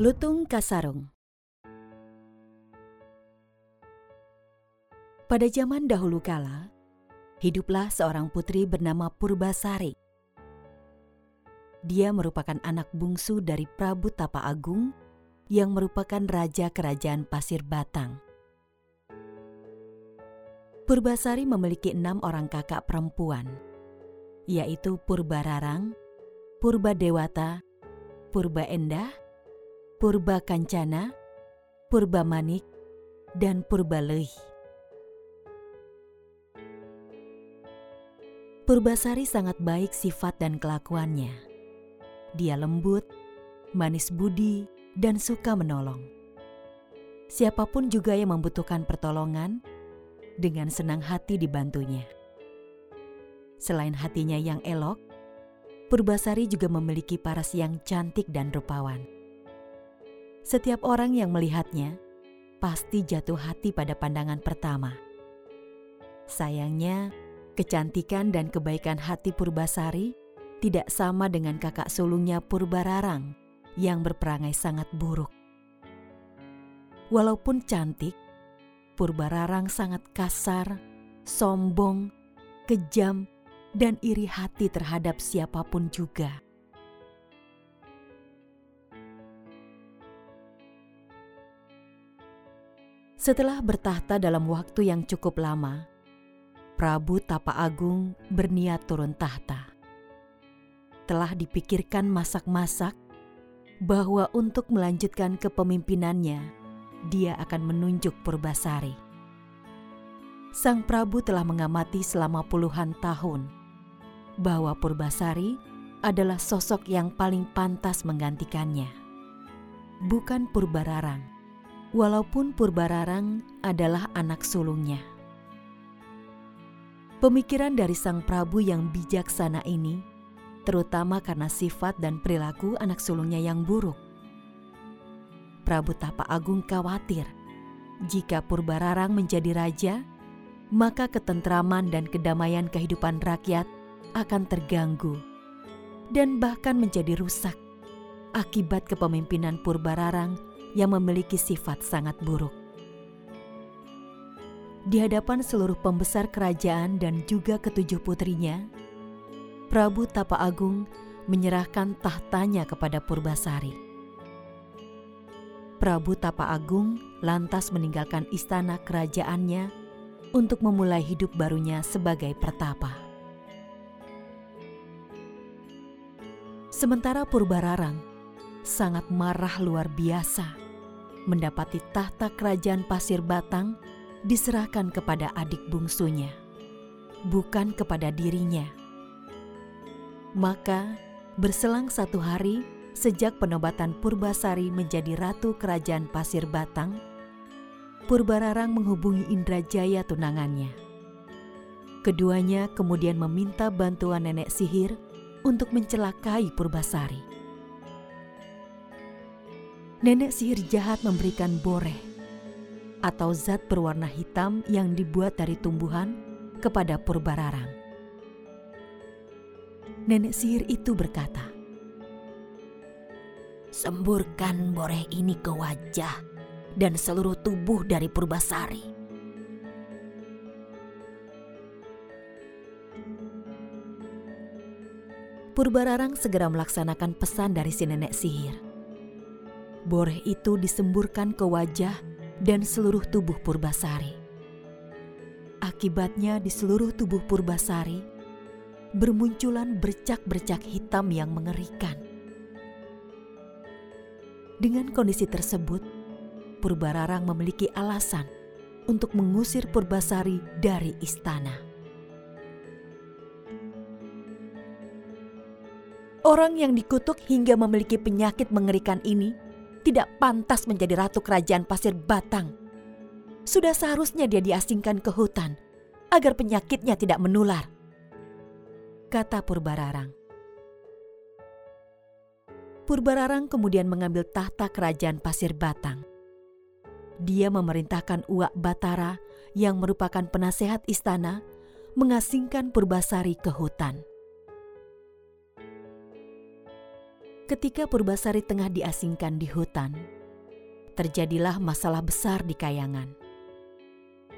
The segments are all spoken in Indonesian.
Lutung Kasarung Pada zaman dahulu kala, hiduplah seorang putri bernama Purbasari. Dia merupakan anak bungsu dari Prabu Tapa Agung yang merupakan raja kerajaan Pasir Batang. Purbasari memiliki enam orang kakak perempuan, yaitu Purbararang, Purba Dewata, Purba Endah, Purba Kancana, Purba Manik, dan Purba Leuh. Purbasari sangat baik sifat dan kelakuannya. Dia lembut, manis budi, dan suka menolong. Siapa pun juga yang membutuhkan pertolongan, dengan senang hati dibantunya. Selain hatinya yang elok, Purbasari juga memiliki paras yang cantik dan rupawan. Setiap orang yang melihatnya pasti jatuh hati pada pandangan pertama. Sayangnya, kecantikan dan kebaikan hati Purbasari tidak sama dengan kakak sulungnya Purbararang yang berperangai sangat buruk. Walaupun cantik, Purbararang sangat kasar, sombong, kejam, dan iri hati terhadap siapa pun juga. Setelah bertahta dalam waktu yang cukup lama, Prabu Tapa Agung berniat turun tahta. Telah dipikirkan masak-masak bahwa untuk melanjutkan kepemimpinannya, dia akan menunjuk Purbasari. Sang Prabu telah mengamati selama puluhan tahun bahwa Purbasari adalah sosok yang paling pantas menggantikannya. Bukan Purbararang, walaupun Purbararang adalah anak sulungnya. Pemikiran dari sang Prabu yang bijaksana ini, terutama karena sifat dan perilaku anak sulungnya yang buruk. Prabu Tapa Agung khawatir jika Purbararang menjadi raja, maka ketentraman dan kedamaian kehidupan rakyat akan terganggu dan bahkan menjadi rusak akibat kepemimpinan Purbararang yang memiliki sifat sangat buruk. Di hadapan seluruh pembesar kerajaan dan juga ketujuh putrinya, Prabu Tapa Agung menyerahkan tahtanya kepada Purbasari. Prabu Tapa Agung lantas meninggalkan istana kerajaannya untuk memulai hidup barunya sebagai pertapa. Sementara Purbararang sangat marah luar biasa mendapati tahta kerajaan Pasir Batang diserahkan kepada adik bungsunya, bukan kepada dirinya. Maka berselang satu hari sejak penobatan Purbasari menjadi ratu kerajaan Pasir Batang, Purbararang menghubungi Indrajaya tunangannya. Keduanya kemudian meminta bantuan nenek sihir untuk mencelakai Purbasari. Nenek sihir jahat memberikan boreh atau zat berwarna hitam yang dibuat dari tumbuhan kepada Purbararang. Nenek sihir itu berkata, Semburkan boreh ini ke wajah dan seluruh tubuh dari Purbasari Purbararang segera melaksanakan pesan dari si nenek sihir. Boreh itu disemburkan ke wajah dan seluruh tubuh Purbasari. Akibatnya di seluruh tubuh Purbasari bermunculan bercak-bercak hitam yang mengerikan. Dengan kondisi tersebut, Purbararang memiliki alasan untuk mengusir Purbasari dari istana. Orang yang dikutuk hingga memiliki penyakit mengerikan ini tidak pantas menjadi ratu kerajaan pasir batang. Sudah seharusnya dia diasingkan ke hutan agar penyakitnya tidak menular. Kata Purbararang. Purbararang kemudian mengambil tahta kerajaan pasir batang. Dia memerintahkan Uak Batara yang merupakan penasehat istana mengasingkan Purbasari ke hutan. Ketika Purbasari tengah diasingkan di hutan, terjadilah masalah besar di Kayangan.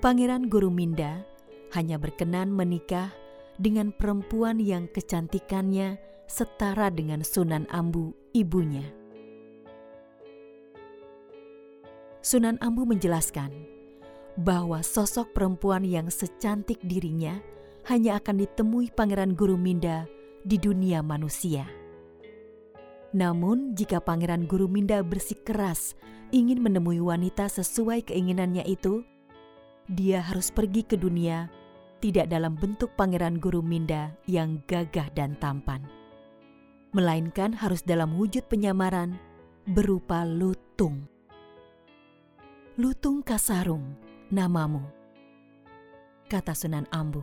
Pangeran Guru Minda hanya berkenan menikah dengan perempuan yang kecantikannya setara dengan Sunan Ambu, ibunya. Sunan Ambu menjelaskan bahwa sosok perempuan yang secantik dirinya hanya akan ditemui Pangeran Guru Minda di dunia manusia. Namun, jika Pangeran Guru Minda bersikeras ingin menemui wanita sesuai keinginannya itu, dia harus pergi ke dunia tidak dalam bentuk Pangeran Guru Minda yang gagah dan tampan, melainkan harus dalam wujud penyamaran berupa lutung. Lutung Kasarung, namamu, kata Sunan Ambu.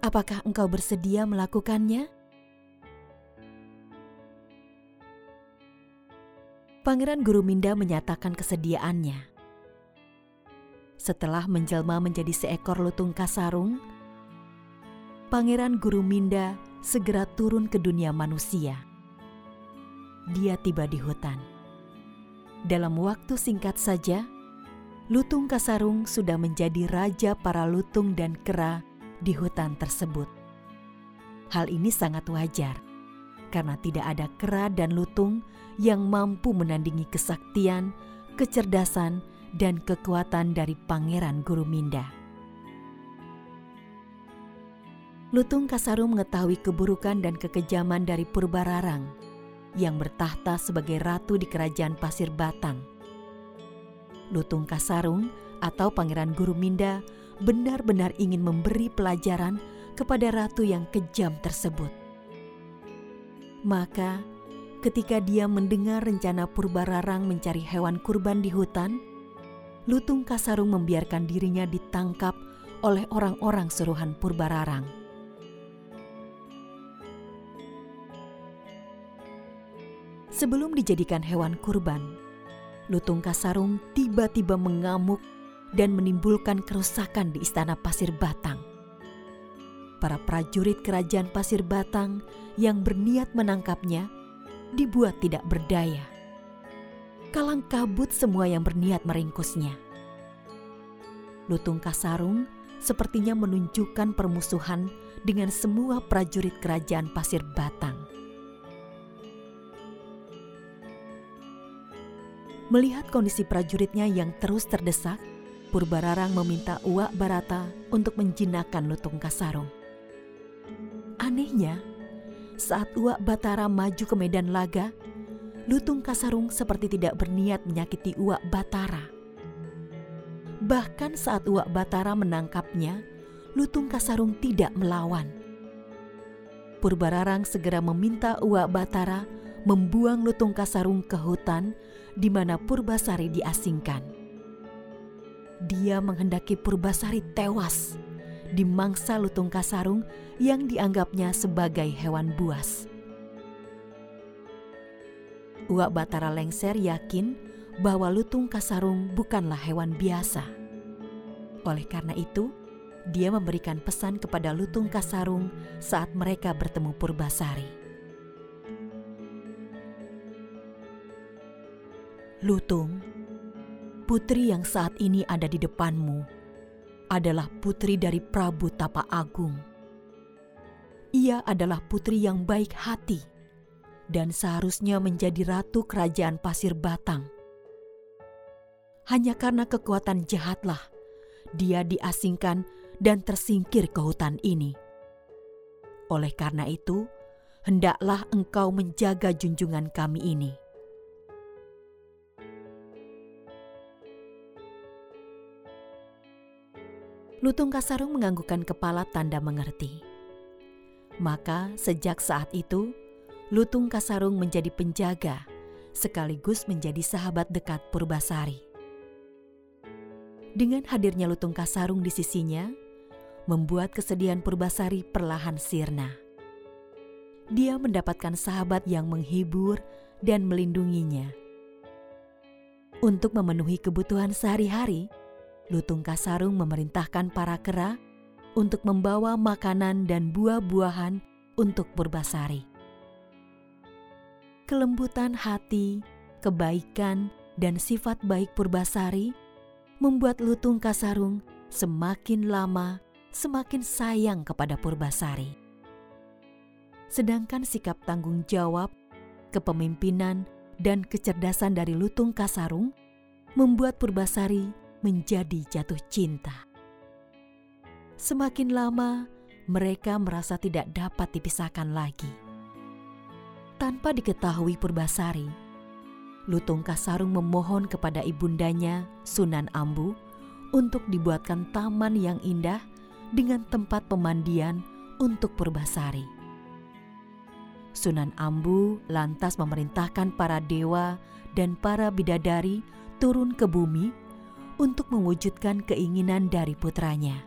Apakah engkau bersedia melakukannya? Pangeran Guru Minda menyatakan kesediaannya. Setelah menjelma menjadi seekor lutung kasarung, Pangeran Guru Minda segera turun ke dunia manusia. Dia tiba di hutan dalam waktu singkat saja, Lutung Kasarung sudah menjadi raja para lutung dan kera di hutan tersebut. Hal ini sangat wajar karena tidak ada kera dan lutung yang mampu menandingi kesaktian, kecerdasan, dan kekuatan dari Pangeran Guru Minda. Lutung Kasarung mengetahui keburukan dan kekejaman dari Purbararang yang bertahta sebagai ratu di kerajaan Pasir Batang. Lutung Kasarung atau Pangeran Guru Minda benar-benar ingin memberi pelajaran kepada ratu yang kejam tersebut. Maka, ketika dia mendengar rencana Purbararang mencari hewan kurban di hutan, Lutung Kasarung membiarkan dirinya ditangkap oleh orang-orang suruhan Purbararang. Sebelum dijadikan hewan kurban, Lutung Kasarung tiba-tiba mengamuk dan menimbulkan kerusakan di istana Pasir Batang. Para prajurit kerajaan Pasir Batang yang berniat menangkapnya dibuat tidak berdaya. Kalang kabut semua yang berniat meringkusnya. Lutung Kasarung sepertinya menunjukkan permusuhan dengan semua prajurit kerajaan Pasir Batang. Melihat kondisi prajuritnya yang terus terdesak, Purbararang meminta Uak Barata untuk menjinakkan Lutung Kasarung. Anehnya, saat Uak Batara maju ke medan laga, Lutung Kasarung seperti tidak berniat menyakiti Uak Batara. Bahkan saat Uak Batara menangkapnya, Lutung Kasarung tidak melawan. Purbararang segera meminta Uak Batara membuang Lutung Kasarung ke hutan di mana Purbasari diasingkan. Dia menghendaki Purbasari tewas di mangsa lutung kasarung yang dianggapnya sebagai hewan buas. Uak Batara Lengser yakin bahwa lutung kasarung bukanlah hewan biasa. Oleh karena itu, dia memberikan pesan kepada lutung kasarung saat mereka bertemu Purbasari. Lutung, putri yang saat ini ada di depanmu adalah putri dari Prabu Tapa Agung. Ia adalah putri yang baik hati dan seharusnya menjadi ratu kerajaan Pasir Batang. Hanya karena kekuatan jahatlah dia diasingkan dan tersingkir ke hutan ini. Oleh karena itu, hendaklah engkau menjaga junjungan kami ini Lutung Kasarung menganggukkan kepala tanda mengerti. Maka sejak saat itu, Lutung Kasarung menjadi penjaga sekaligus menjadi sahabat dekat Purbasari. Dengan hadirnya Lutung Kasarung di sisinya, membuat kesedihan Purbasari perlahan sirna. Dia mendapatkan sahabat yang menghibur dan melindunginya. Untuk memenuhi kebutuhan sehari-hari, Lutung Kasarung memerintahkan para kera untuk membawa makanan dan buah-buahan untuk Purbasari. kelembutan hati, kebaikan, dan sifat baik Purbasari membuat Lutung Kasarung semakin lama semakin sayang kepada Purbasari. Sedangkan sikap tanggung jawab, kepemimpinan, dan kecerdasan dari Lutung Kasarung membuat Purbasari menjadi jatuh cinta. Semakin lama, mereka merasa tidak dapat dipisahkan lagi. Tanpa diketahui Purbasari, Lutung Kasarung memohon kepada ibundanya, Sunan Ambu, untuk dibuatkan taman yang indah dengan tempat pemandian untuk Purbasari. Sunan Ambu lantas memerintahkan para dewa dan para bidadari turun ke bumi untuk mewujudkan keinginan dari putranya.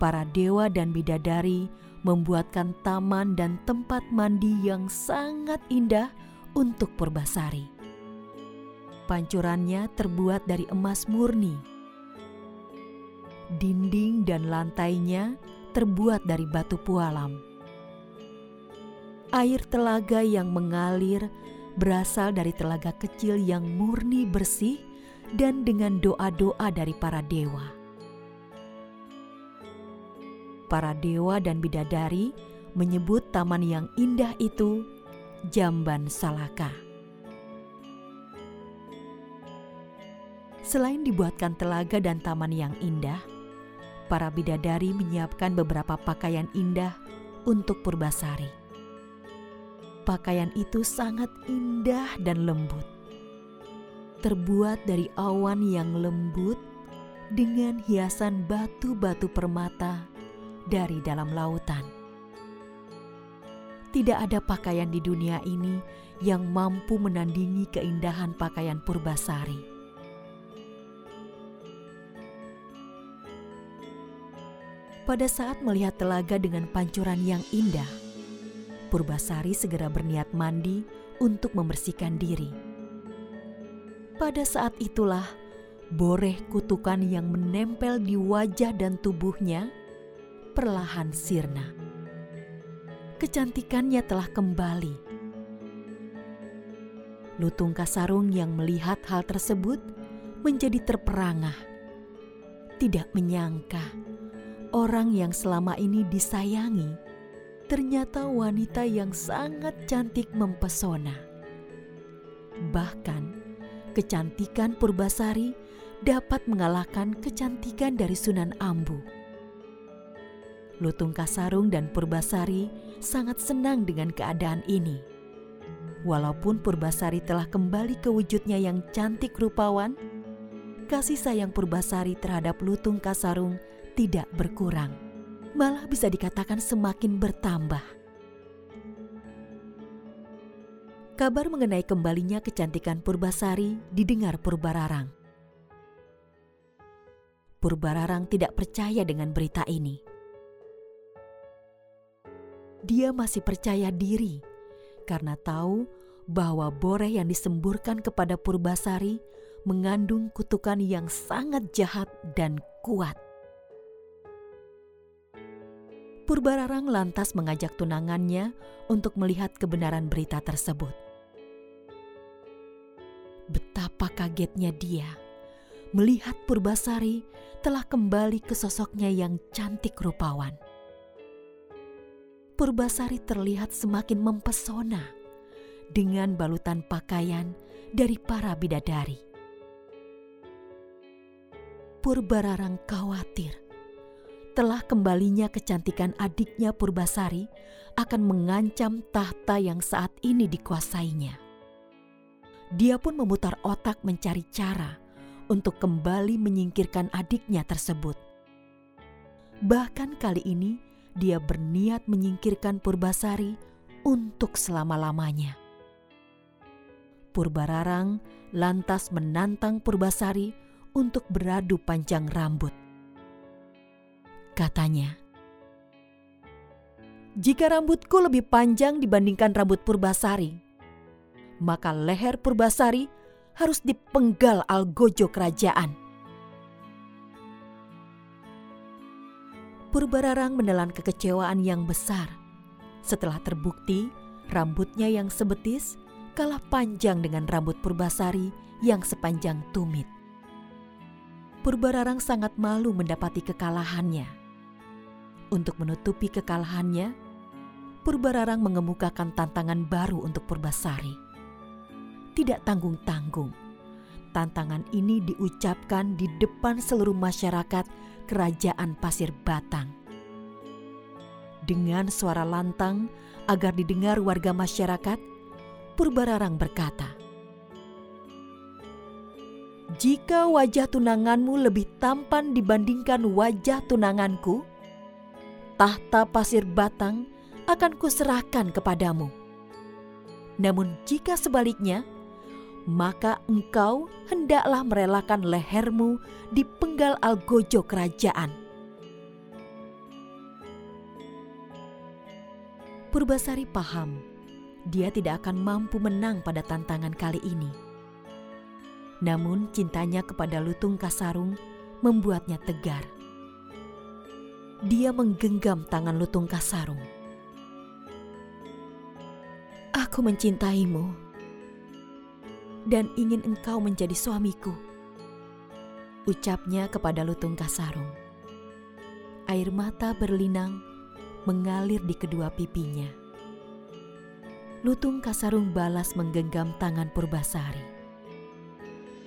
Para dewa dan bidadari membuatkan taman dan tempat mandi yang sangat indah untuk Purbasari. Pancurannya terbuat dari emas murni. Dinding dan lantainya terbuat dari batu pualam air telaga yang mengalir berasal dari telaga kecil yang murni bersih dan dengan doa-doa dari para dewa. Para dewa dan bidadari menyebut taman yang indah itu Jamban Salaka. Selain dibuatkan telaga dan taman yang indah, para bidadari menyiapkan beberapa pakaian indah untuk Purbasari Pakaian itu sangat indah dan lembut. Terbuat dari awan yang lembut dengan hiasan batu-batu permata dari dalam lautan. Tidak ada pakaian di dunia ini yang mampu menandingi keindahan pakaian Purbasari. Pada saat melihat telaga dengan pancuran yang indah, Purbasari segera berniat mandi untuk membersihkan diri. Pada saat itulah boreh kutukan yang menempel di wajah dan tubuhnya perlahan sirna. Kecantikannya telah kembali. Lutung Kasarung yang melihat hal tersebut menjadi terperangah. Tidak menyangka orang yang selama ini disayangi ternyata wanita yang sangat cantik mempesona. Bahkan, kecantikan Purbasari dapat mengalahkan kecantikan dari Sunan Ambu. Lutung Kasarung dan Purbasari sangat senang dengan keadaan ini. Walaupun Purbasari telah kembali ke wujudnya yang cantik rupawan, kasih sayang Purbasari terhadap Lutung Kasarung tidak berkurang malah bisa dikatakan semakin bertambah. Kabar mengenai kembalinya kecantikan Purbasari didengar Purbararang. Purbararang tidak percaya dengan berita ini. Dia masih percaya diri karena tahu bahwa boreh yang disemburkan kepada Purbasari mengandung kutukan yang sangat jahat dan kuat. Purbararang lantas mengajak tunangannya untuk melihat kebenaran berita tersebut. Kagetnya dia melihat Purbasari telah kembali ke sosoknya yang cantik rupawan. Purbasari terlihat semakin mempesona dengan balutan pakaian dari para bidadari. Purbararang khawatir telah kembalinya kecantikan adiknya Purbasari akan mengancam tahta yang saat ini dikuasainya. Dia pun memutar otak mencari cara untuk kembali menyingkirkan adiknya tersebut. Bahkan kali ini dia berniat menyingkirkan Purbasari untuk selama-lamanya. Purbararang lantas menantang Purbasari untuk beradu panjang rambut katanya. Jika rambutku lebih panjang dibandingkan rambut Purbasari, maka leher Purbasari harus dipenggal algojo kerajaan. Purbararang menelan kekecewaan yang besar setelah terbukti Rambutnya yang sebetis kalah panjang dengan rambut Purbasari yang sepanjang tumit. Purbararang sangat malu mendapati kekalahannya. Untuk menutupi kekalahannya, Purbararang mengemukakan tantangan baru untuk Purbasari. Tidak tanggung-tanggung, tantangan ini diucapkan di depan seluruh masyarakat kerajaan Pasir Batang. Dengan suara lantang agar didengar warga masyarakat, Purbararang berkata, "Jika wajah tunanganmu lebih tampan dibandingkan wajah tunanganku, tahta Pasir Batang akan kuserahkan kepadamu. Namun jika sebaliknya, maka engkau hendaklah merelakan lehermu di penggal algojo kerajaan. Purbasari paham, dia tidak akan mampu menang pada tantangan kali ini. Namun cintanya kepada Lutung Kasarung membuatnya tegar. Dia menggenggam tangan Lutung Kasarung. Aku mencintaimu dan ingin engkau menjadi suamiku. Ucapnya kepada Lutung Kasarung. Air mata berlinang mengalir di kedua pipinya. Lutung Kasarung balas menggenggam tangan Purbasari.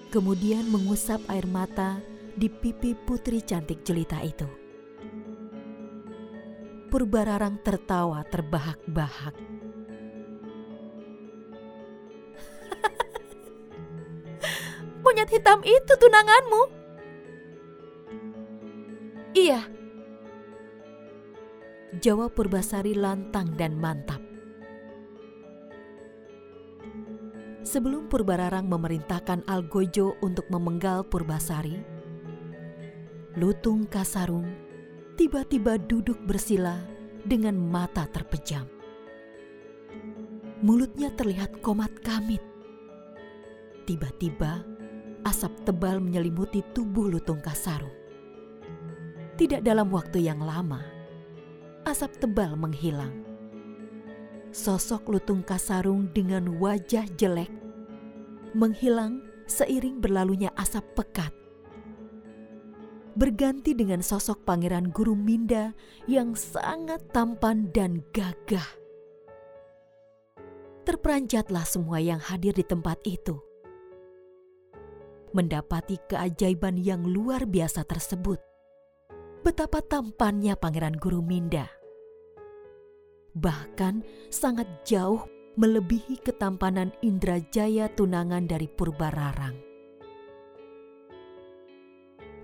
Kemudian mengusap air mata di pipi putri cantik jelita itu. Purbararang tertawa terbahak-bahak. Monyet hitam itu tunanganmu? Iya. Jawab Purbasari lantang dan mantap. Sebelum Purbararang memerintahkan Algojo untuk memenggal Purbasari, Lutung Kasarung tiba-tiba duduk bersila dengan mata terpejam. Mulutnya terlihat komat kamit. Tiba-tiba, asap tebal menyelimuti tubuh Lutung Kasarung. Tidak dalam waktu yang lama, asap tebal menghilang. Sosok Lutung Kasarung dengan wajah jelek menghilang seiring berlalunya asap pekat. Berganti dengan sosok Pangeran Guru Minda yang sangat tampan dan gagah. Terperanjatlah semua yang hadir di tempat itu mendapati keajaiban yang luar biasa tersebut. Betapa tampannya Pangeran Guru Minda. Bahkan sangat jauh melebihi ketampanan Indrajaya tunangan dari Purbararang.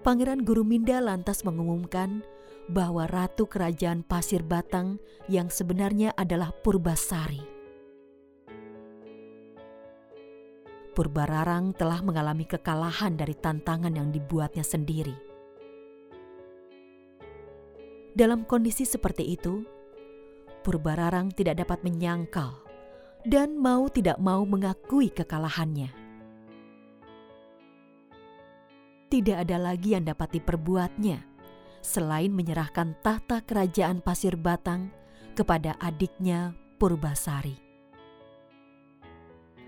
Pangeran Guru Minda lantas mengumumkan bahwa ratu kerajaan Pasir Batang yang sebenarnya adalah Purbasari Purbararang telah mengalami kekalahan dari tantangan yang dibuatnya sendiri. Dalam kondisi seperti itu, Purbararang tidak dapat menyangkal dan mau tidak mau mengakui kekalahannya. Tidak ada lagi yang dapat diperbuatnya selain menyerahkan tahta kerajaan Pasir Batang kepada adiknya Purbasari.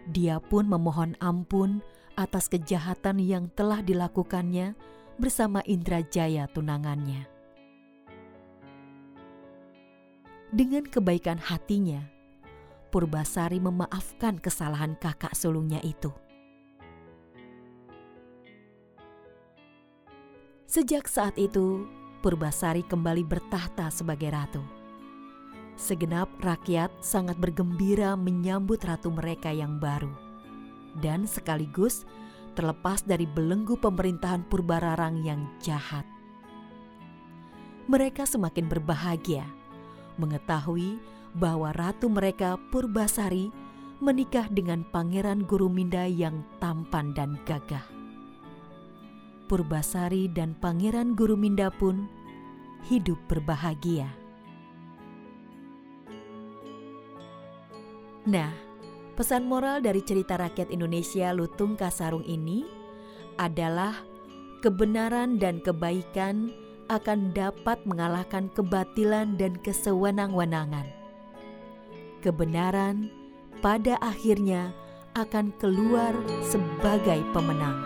Dia pun memohon ampun atas kejahatan yang telah dilakukannya bersama Indrajaya tunangannya. Dengan kebaikan hatinya, Purbasari memaafkan kesalahan kakak sulungnya itu. Sejak saat itu, Purbasari kembali bertahta sebagai ratu. Segenap rakyat sangat bergembira menyambut ratu mereka yang baru. Dan sekaligus terlepas dari belenggu pemerintahan Purbararang yang jahat. Mereka semakin berbahagia mengetahui bahwa ratu mereka Purbasari menikah dengan Pangeran Guruminda yang tampan dan gagah. Purbasari dan Pangeran Guruminda pun hidup berbahagia. Nah, pesan moral dari cerita rakyat Indonesia Lutung Kasarung ini adalah kebenaran dan kebaikan akan dapat mengalahkan kebatilan dan kesewenang-wenangan. kebenaran pada akhirnya akan keluar sebagai pemenang.